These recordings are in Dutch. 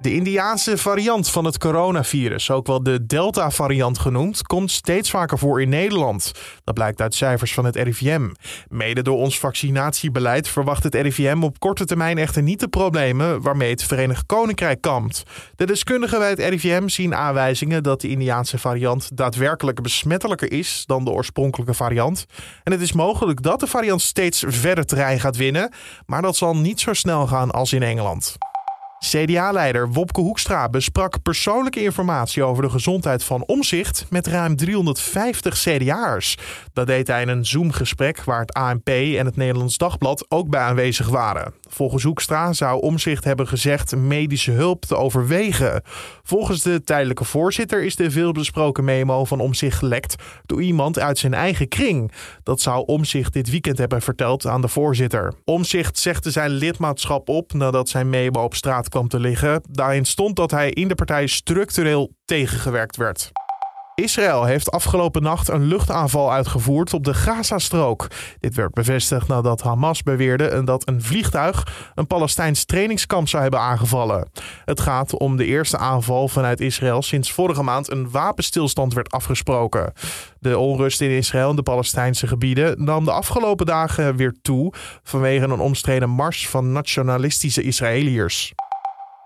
De Indiaanse variant van het coronavirus, ook wel de Delta-variant genoemd, komt steeds vaker voor in Nederland. Dat blijkt uit cijfers van het RIVM. Mede door ons vaccinatiebeleid verwacht het RIVM op korte termijn echter niet de problemen waarmee het Verenigd Koninkrijk kampt. De deskundigen bij het RIVM zien aanwijzingen dat de Indiaanse variant daadwerkelijk besmettelijker is dan de oorspronkelijke variant. En het is mogelijk dat de variant steeds verder terrein gaat winnen, maar dat zal niet zo snel gaan als in Engeland. CDA-leider Wopke Hoekstra besprak persoonlijke informatie over de gezondheid van Omzicht met ruim 350 CDA'ers. Dat deed hij in een Zoom-gesprek waar het ANP en het Nederlands Dagblad ook bij aanwezig waren. Volgens Hoekstra zou Omzicht hebben gezegd medische hulp te overwegen. Volgens de tijdelijke voorzitter is de veelbesproken memo van Omzicht gelekt door iemand uit zijn eigen kring. Dat zou Omzicht dit weekend hebben verteld aan de voorzitter. Omzicht zegde zijn lidmaatschap op nadat zijn memo op straat kwam te liggen. Daarin stond dat hij in de partij structureel tegengewerkt werd. Israël heeft afgelopen nacht een luchtaanval uitgevoerd op de Gazastrook. Dit werd bevestigd nadat Hamas beweerde dat een vliegtuig een Palestijns trainingskamp zou hebben aangevallen. Het gaat om de eerste aanval vanuit Israël sinds vorige maand een wapenstilstand werd afgesproken. De onrust in Israël en de Palestijnse gebieden nam de afgelopen dagen weer toe vanwege een omstreden mars van nationalistische Israëliërs.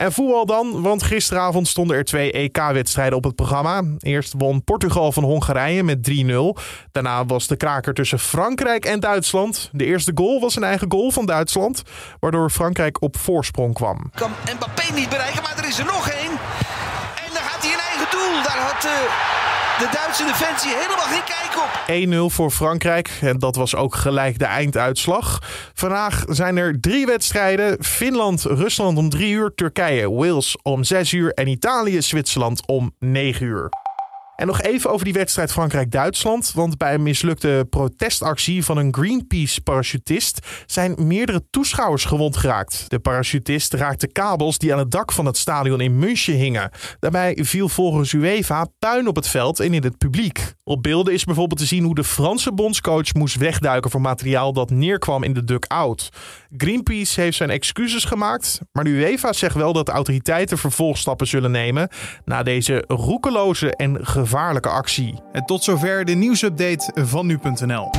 En voetbal dan, want gisteravond stonden er twee EK-wedstrijden op het programma. Eerst won Portugal van Hongarije met 3-0. Daarna was de kraker tussen Frankrijk en Duitsland. De eerste goal was een eigen goal van Duitsland, waardoor Frankrijk op voorsprong kwam. Kan Mbappé niet bereiken, maar er is er nog één. En dan gaat hij een eigen doel. Daar had... Uh de Duitse defensie helemaal geen kijk op. 1-0 voor Frankrijk. En dat was ook gelijk de einduitslag. Vandaag zijn er drie wedstrijden. Finland, Rusland om 3 uur. Turkije, Wales om 6 uur. En Italië, Zwitserland om 9 uur. En nog even over die wedstrijd Frankrijk-Duitsland. Want bij een mislukte protestactie van een Greenpeace-parachutist zijn meerdere toeschouwers gewond geraakt. De parachutist raakte kabels die aan het dak van het stadion in München hingen. Daarbij viel volgens UEFA puin op het veld en in het publiek. Op beelden is bijvoorbeeld te zien hoe de Franse bondscoach moest wegduiken voor materiaal dat neerkwam in de duck-out. Greenpeace heeft zijn excuses gemaakt, maar de UEFA zegt wel dat de autoriteiten vervolgstappen zullen nemen na deze roekeloze en gevaarlijke actie. En tot zover de nieuwsupdate van nu.nl.